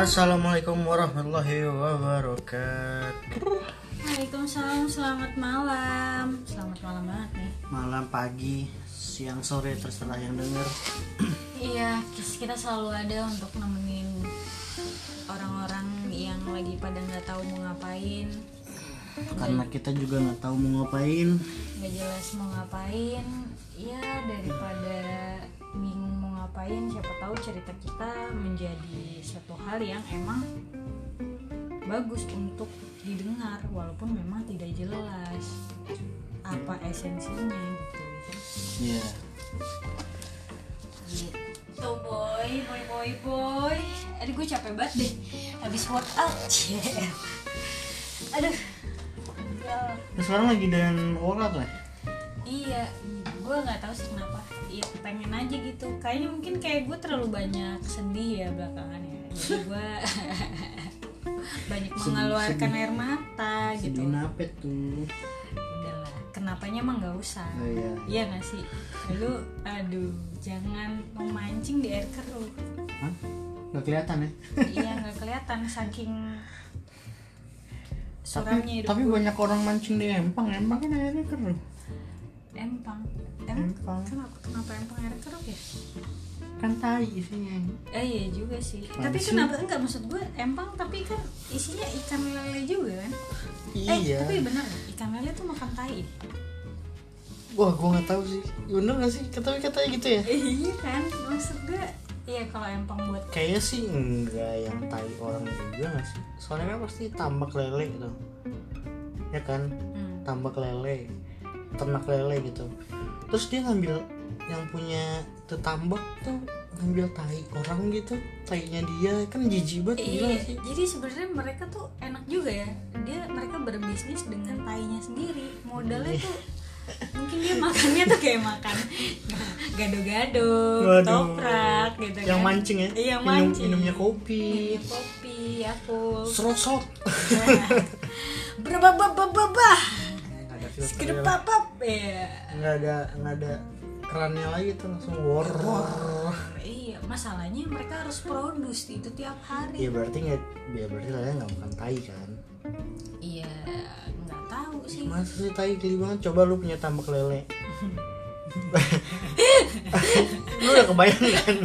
Assalamualaikum warahmatullahi wabarakatuh. Waalaikumsalam, selamat malam. Selamat malam banget nih. Malam, pagi, siang, sore terserah yang denger. Iya, kita selalu ada untuk nemenin orang-orang yang lagi pada nggak tahu mau ngapain, Karena kita juga nggak tahu mau ngapain. nggak jelas mau ngapain. Ya daripada ngapain, siapa tahu cerita kita menjadi satu hal yang emang bagus untuk didengar walaupun memang tidak jelas apa esensinya gitu. Iya. gitu boy boy boy boy aduh gue capek banget deh habis workout yeah. aduh Ya, sekarang lagi dan workout lah. iya gue nggak tahu sih kenapa iya pengen aja gitu kayaknya mungkin kayak gue terlalu banyak sedih ya belakangan ya jadi gue banyak mengeluarkan air mata gitu Sedih napet tuh. udahlah kenapanya emang nggak usah Oh iya. iya nggak sih lu aduh jangan memancing di air keruh Hah? Nggak kelihatan ya? iya nggak kelihatan saking Tapi, suramnya hidup tapi gue. banyak orang mancing di empang. Empang kan airnya keruh. Empang Empang. kenapa kenapa empang air keruh ya Kan tai isinya. eh iya juga sih tapi kenapa enggak maksud gue empang tapi kan isinya ikan lele juga kan eh Iya. tapi bener ikan lele tuh makan tai Wah, gua nggak tahu sih. Bener nggak sih? Tapi katanya gitu ya. eh, iya kan maksud gue iya kalau empang buat Kayaknya sih enggak yang tai orang juga nggak sih? Soalnya kan pasti tambak lele gitu. Ya kan? hmm, tambak lele ternak lele gitu terus dia ngambil yang punya tetambak tuh ngambil tai orang gitu tainya dia kan jijik banget gila Iya, sih jadi sebenarnya mereka tuh enak juga ya. Dia mereka berbisnis dengan tainya sendiri. Modalnya Iya. tuh mungkin dia makannya tuh kayak makan gado-gado, toprak gitu yang kan. mancing ya Iya, yang minum mancing. minumnya kopi Minumnya kopi, aku. serosot Berapa bah nggak ada filter Sekedar ya. Iya. nggak ada nggak ada kerannya lagi tuh langsung war Iya, masalahnya mereka harus produce itu tiap hari. ya berarti nggak ya berarti lele nggak makan tai kan Iya, nggak tahu sih. masa sih tai geli banget coba lu punya tambak lele lu udah kebayang kan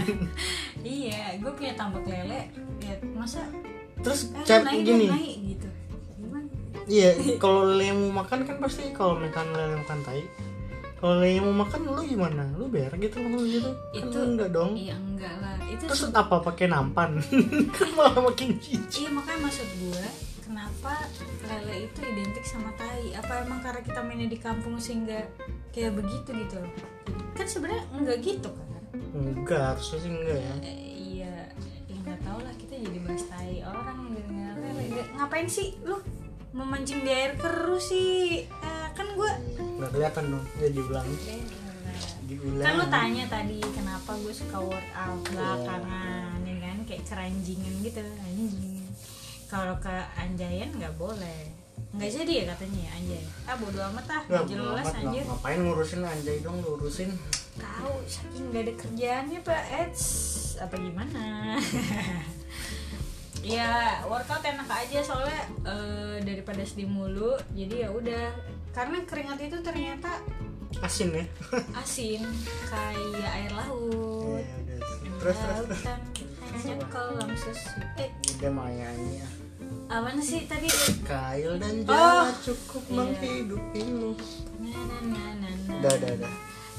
Iya, gue punya tambak lele. Ya, masa terus eh, naik gini naik? Iya, kalau lele mau makan kan pasti kalau makan lele makan tai. Kalau lele mau makan lu gimana? Lu bayar gitu langsung gitu? Kan Itu- enggak dong. Iya enggak lah. Itu Terus apa pakai nampan? kan malah makin jijik. iya makanya maksud gue kenapa lele itu identik sama tai? Apa emang karena kita mainnya di kampung sehingga kayak begitu gitu loh? Kan sebenarnya enggak gitu kan? Enggak, harusnya sih enggak ya. Eh, iya, ya nggak tahu lah kita jadi bahas tai orang dengan lele. Ngapain sih lu memancing di air keruh sih? Eh, kan gue Enggak kelihatan dong, dia diulang. Diulang. kan lu tanya tadi kenapa gue suka workout belakangan ya kan? Kayak keranjingan gitu anjing kalau ke anjayan nggak boleh. Nggak jadi ya katanya ya anjay ah bodo amat ah Nggak, nggak jelas amat, anjir. ngap- Ngapain ngurusin anjay dong, lu urusin. tahu saking nggak ada kerjaannya pak. Eds apa gimana ya workout enak aja soalnya eh, daripada sedih mulu jadi ya udah karena keringat itu ternyata Asin ya. asin kayak air laut Ya udah. Terus terus hanya kolam susu eh Udah mayanya. apa sih tadi Kail dan Oh. Jala cukup Iya. menghidupimu. na na na na na. Udah, udah, udah.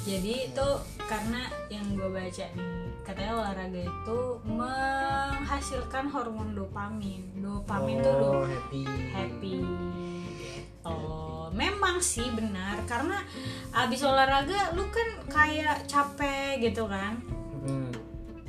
Jadi itu karena yang gue baca nih katanya olahraga itu menghasilkan hormon dopamin dopamin tuh do- Oh, happy. happy Oh, memang sih benar karena abis olahraga lu kan kayak capek gitu kan Hmm.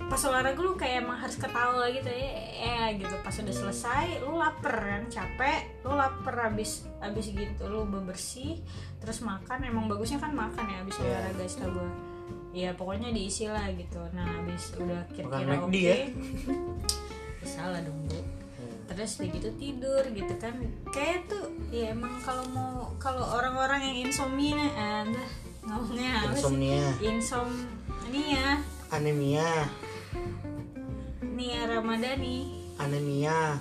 Pas olahraga lu kayak emang harus ketawa gitu ya eh gitu. Pas udah selesai lu lapar kan? Capek lu lapar habis habis gitu lu bebersih terus makan emang bagusnya kan makan ya habis Iya. olahraga setahu gua. Ya pokoknya diisi lah gitu. Nah habis udah kira-kira oke. McD ya? salah dong bu. Terus udah gitu tidur gitu kan. Kayak tuh ya emang kalau mau kalau orang-orang yang insomnia eh, dah, ngomongnya apa sih? Insomnia, insomnia. Anemia. Nia Ramadhani. Anemia.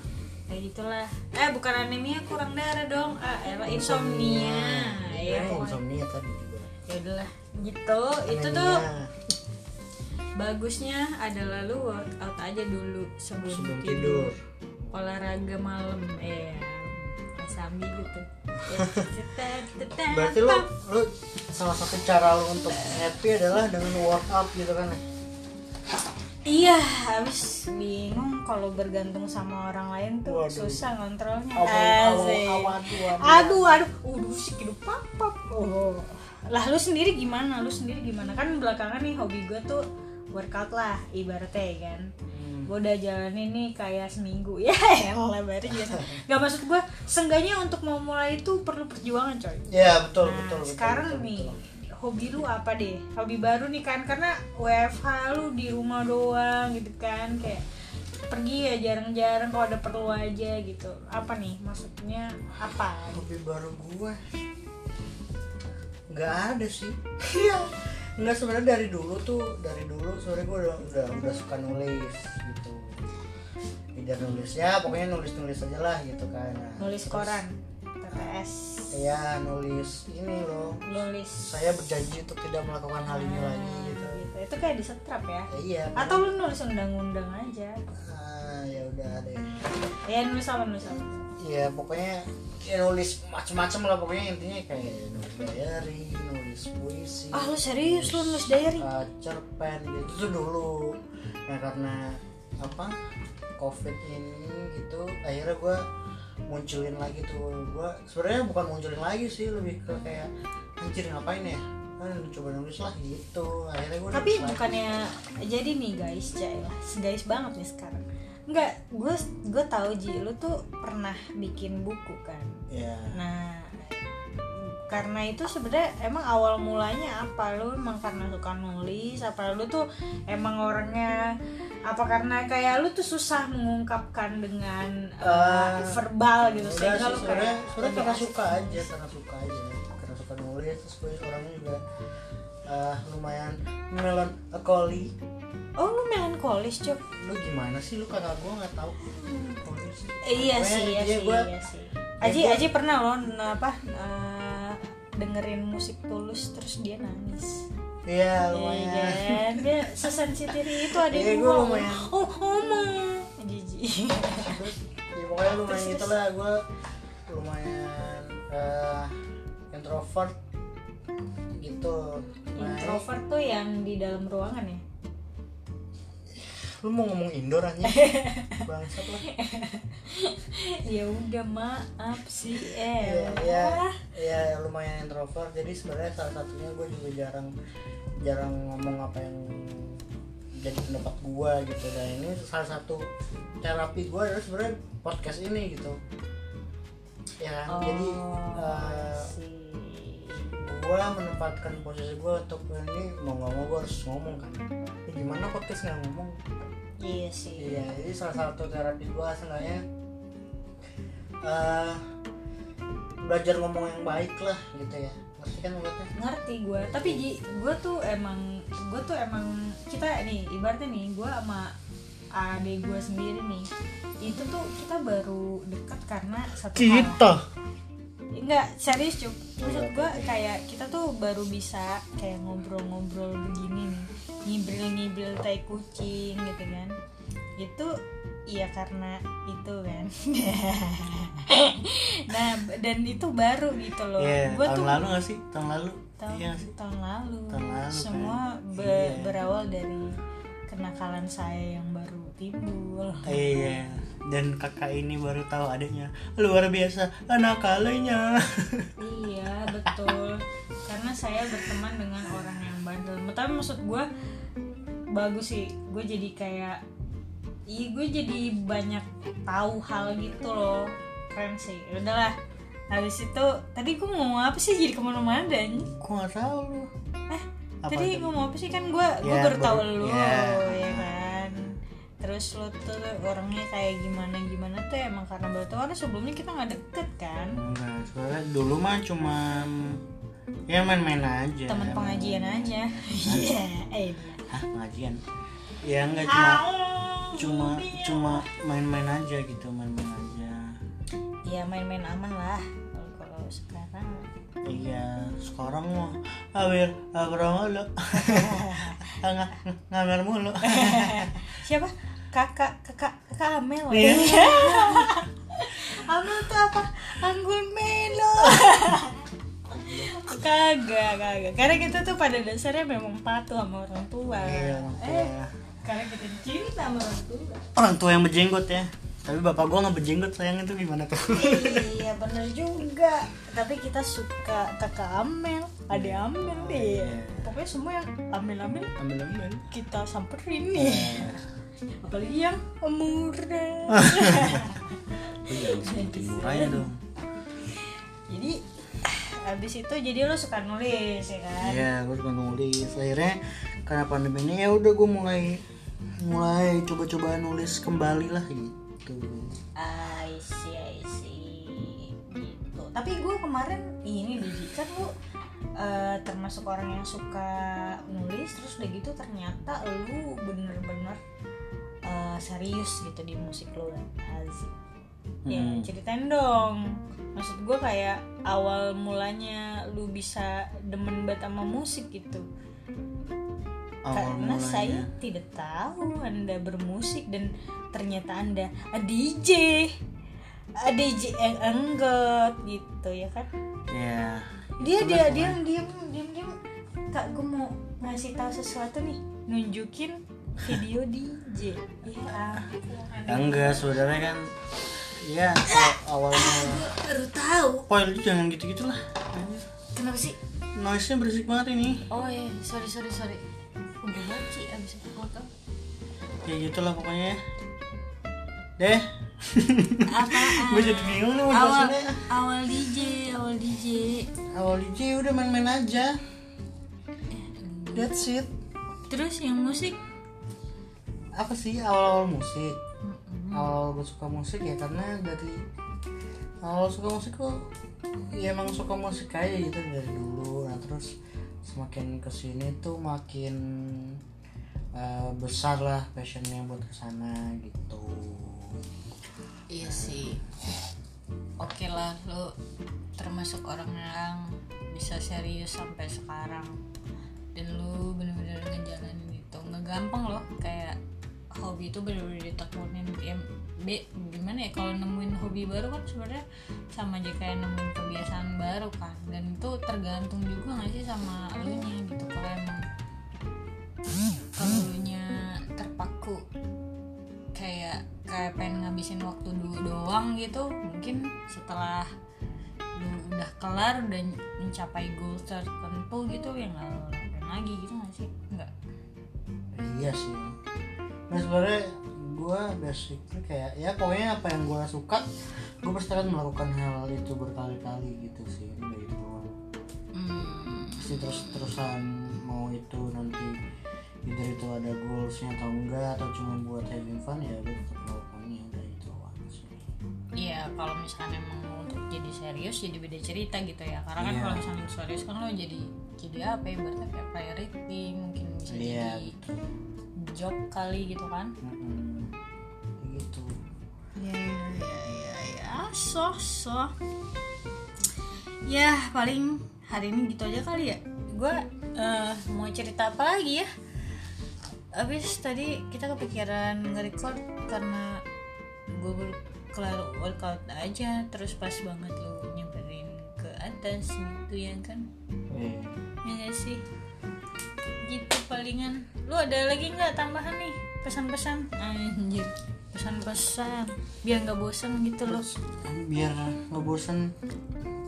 Kayak gitulah. Eh bukan anemia kurang darah dong. Ah elah insomnia. Ya Eh, insomnia tadi juga. Ya udahlah. Gitu. Itu tuh Anemia. bagusnya adalah lu workout aja dulu sebelum, sebelum tidur. tidur. Olahraga malam. Eh sambi gitu. Berarti lu lu salah satu cara lu untuk happy adalah dengan workout gitu kan iya habis bingung kalau bergantung sama orang lain tuh Waduh. susah ngontrolnya Aduh, aduh, Asik. aduh, aduh. aduh udah sih hidup papap oh lah lu sendiri gimana lu sendiri gimana kan belakangan nih hobi gue tuh workout lah ibaratnya ya kan Hmm. gue udah jalanin nih kayak seminggu ya elah baru biasa nggak maksud gue sengganya untuk mau mulai itu perlu perjuangan coy ya betul nah betul betul, sekarang betul, nih betul. Hobi lu apa deh? Hobi baru nih kan karena WFH lu di rumah doang gitu kan kayak pergi ya jarang-jarang kalau ada perlu aja gitu. Apa nih maksudnya? Apa? Hobi baru gue nggak ada sih. Iya. Nggak sebenarnya dari dulu tuh dari dulu sebenarnya gue udah, udah udah suka nulis gitu. Tidak nulis ya pokoknya nulis nulis aja lah gitu kan. Nah, nulis terus, koran TTS ya nulis ini loh. Nulis. Saya berjanji untuk tidak melakukan hal ini Nah, lagi gitu. gitu. itu kayak disetrap ya? Ya, iya. Atau lu nulis undang-undang aja? Ah, ya udah deh. Ya nulis apa nulis apa? Ya pokoknya ya nulis macem-macem lah pokoknya intinya kayak nulis diary nulis puisi. Ah lu serius? Lu nulis diary? Uh, cerpen gitu. Tuh dulu. Nah karena apa? Covid ini gitu akhirnya gue munculin lagi tuh. Gue sebenarnya bukan munculin lagi sih lebih ke kayak anjir ngapain ya? Kan coba nulis lah gitu. Akhirnya gue tapi bukannya jadi nih guys lah guys banget nih sekarang. Enggak, gue gue tahu Ji, lu tuh pernah bikin buku kan. ya Nah, karena itu sebenarnya emang awal mulanya apa? Lu emang karena suka nulis apa lu tuh emang orangnya apa karena kayak lu tuh susah mengungkapkan dengan uh, Eh, verbal gitu sehingga sih, lu kayak sebenarnya karena suka aja karena suka aja karena suka nulis terus gue orangnya juga uh, lumayan melankoli Oh, lu melankolis, Cok. lu gimana sih lu kakak gue nggak tahu Melankolis sih. Iya sih, iya sih, gua- iya sih. ya Aji, gua- Aji pernah loh n- apa eh, dengerin musik tulus terus dia nangis. Iya Iya lumayan kan? Dia sesensitif itu ada Iya, yang gua lumayan. Oh, ngomong. Jijik. Terus, ya pokoknya lumayan gitu lah gue lumayan uh, introvert gitu Introvert tuh yang di dalam ruangan ya. Lu mau ngomong indoor aja bangsat lah. Ya udah maaf sih eh. iya, iya lumayan introvert. Jadi sebenarnya salah satunya gue juga jarang jarang ngomong apa yang jadi pendapat gue gitu. Dan ini salah satu terapi gue adalah sebenarnya podcast ini gitu. Ya kan? jadi eh, sih. gue menempatkan posisi gue untuk ini mau nggak mau gue harus ngomong kan. ya, gimana podcast nggak ngomong? Iya sih. iya jadi salah satu terapi gue seenggaknya eh belajar ngomong yang baik lah gitu ya. Ngerti kan maksudnya? Ngerti gue tapi Ji, gue tuh emang gue tuh emang kita nih ibaratnya nih gue sama adik gue sendiri nih itu tuh kita baru dekat karena satu hal. Enggak serius cuk. Maksud gue kayak kita tuh baru bisa kayak ngobrol-ngobrol ngibril-ngibril tai kucing gitu kan. Itu iya karena itu kan. Nah dan itu baru gitu loh. Iya, gue tahun tuh lalu gak sih? Tahun lalu? Tahun, iya sih? tahun lalu, Tahun lalu, semua kan? be- Iya. berawal dari kenakalan saya yang baru timbul. Iya dan kakak ini baru tahu adiknya. Luar biasa anak kalenya iya betul. Karena saya berteman dengan orang yang bandel. Tapi maksud gue bagus sih. Gue jadi kayak iya gue jadi banyak tahu hal gitu loh. Keren sih. Ya udahlah. Habis itu tadi gue ngomong apa sih? Jadi ke mana-mana dan kok nggak tahu lu? Eh Apa tadi tuh? ngomong apa sih? Kan gue gue Ya, baru tahu lu ya. ya kan? Terus lo tuh orangnya kayak gimana gimana tuh? Emang karena baru tahu karena sebelumnya kita nggak deket kan? Enggak soalnya dulu mah cuma ya main-main aja. Teman pengajian aja. Iya eh. Hah, pengajian? Ya enggak cuma cuma cuma main-main aja gitu main-main aja. Ya main-main aman lah kalau sekarang. Iya sekarang mah awir awir mulu. Nggak ngamer mulu. Siapa? Kakak kakak kakak Amel. Iya. Amel tuh apa? Anggul Melo kagak kagak. Karena kita tuh pada dasarnya memang patuh sama orang tua. Iya, orang tua. eh karena kita cinta sama orang tua. Orang tua yang berjenggot ya. Tapi bapak gua nggak berjenggot sayang itu gimana tuh? Iya bener juga. Tapi kita suka kakak Amel ada Amel deh. Pokoknya semua yang Amel Amel ambil ambil kita samperin nih. Apalagi yang murah. Sebutin murahnya dong jadi habis itu jadi lo suka nulis ya kan Iya, gue suka nulis. Akhirnya karena pandemi ini ya udah gue mulai mulai coba-coba nulis kembali lah gitu. I see I see gitu tapi gue kemarin ini Didi kan lo eh, termasuk orang yang suka nulis terus udah gitu ternyata lu bener-bener eh, serius gitu di musik lo Aziz ya Hmm. ceritain dong maksud gue kayak awal mulanya lu bisa demen banget sama musik gitu. Awal karena mulanya. saya tidak tahu anda bermusik dan ternyata anda a DJ a DJ yang enggot gitu ya kan? Ya. dia dia pokoknya. diam diam diam diam. Kak gue mau ngasih tahu sesuatu nih. Nunjukin video DJ ya Ya, enggak, sebenarnya kan ya awalnya tahu Poil lu jangan gitu-gitu lah. kenapa sih Noise-nya berisik banget ini. oh iya sorry sorry sorry udah baci abis itu foto Ya gitulah pokoknya. ya. Deh. apaan gue jadi bingung nih mau awal jelasinnya. awal DJ awal DJ Awal DJ udah main-main aja. That's it. terus yang musik Apa sih awal-awal musik? awal gue suka musik ya karena dari awal suka musik kok ya emang suka musik aja gitu dari dulu. Nah terus semakin ke sini tuh makin eh, besar lah passionnya buat ke sana gitu. Iya sih. Oke lah, lo termasuk orang yang bisa serius sampai sekarang. Dan lu bener-bener ngejalanin itu. Nggak gampang loh kayak hobi itu bener-bener ditekunin ya be gimana ya kalau nemuin hobi baru kan sebenarnya sama aja kayak nemuin kebiasaan baru kan. Dan itu tergantung juga nggak sih sama lu nya gitu. Kalau emang kalau nya terpaku kayak kayak pengen ngabisin waktu dulu doang gitu mungkin setelah lu udah kelar udah mencapai goal tertentu gitu ya nggak lagi gitu nggak sih? Nggak? Iya sih. Nah sebenarnya gue basically kayak ya pokoknya apa yang gue suka gue pasti akan melakukan hal itu berkali-kali gitu sih udah itu hmm, pasti terus terusan mau itu nanti either itu ada goalsnya atau enggak atau cuma buat having fun ya gue tetap melakukannya udah itu doang sih. Iya kalau misalnya emang untuk jadi serius jadi beda cerita gitu ya. Karena kan Iya. kalau misalnya serius kan lo jadi jadi apa ya berarti kayak priority mungkin bisa iya jadi betul. job kali gitu kan. Mm-mm. Kayak gitu. Ya ya ya ya so so ya paling hari ini gitu aja kali ya. Gue eh, mau cerita apa lagi ya? Abis tadi kita kepikiran nge-record karena gue baru kelar workout aja terus pas banget lu nyamperin ke atas gitu ya kan? Eh, ya gak sih? Gitu palingan. Lu ada lagi nggak tambahan nih pesan-pesan. Anjir. Pesan-pesan. Biar nggak bosan gitu loh. Biar nggak bosen.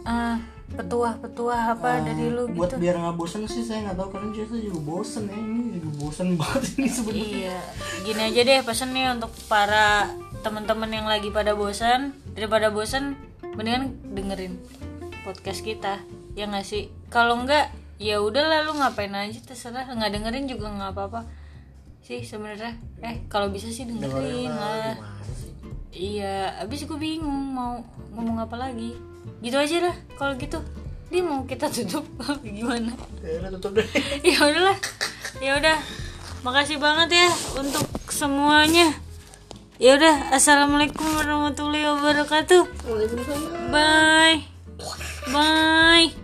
Ah petuah-petuah apa dari lu buat gitu. biar nggak bosen sih saya nggak tahu karena Jessa juga bosen ya ini juga bosen banget ini sebenarnya. Iya gini aja deh pesan nih untuk para teman-teman yang lagi pada bosan daripada bosan mendingan dengerin podcast kita ya nggak sih? Kalau nggak ya udahlah lu ngapain aja terserah. Nggak dengerin juga nggak apa-apa sih sebenarnya. Eh kalau bisa sih dengerin lah iya abis gue bingung mau ngomong apa lagi. Gitu aja lah kalau gitu. Dia mau kita tutup gimana? Ya udah tutup deh. Ya udahlah. Ya udah. Makasih banget ya untuk semuanya. Ya udah assalamualaikum warahmatullahi wabarakatuh. Bye. Bye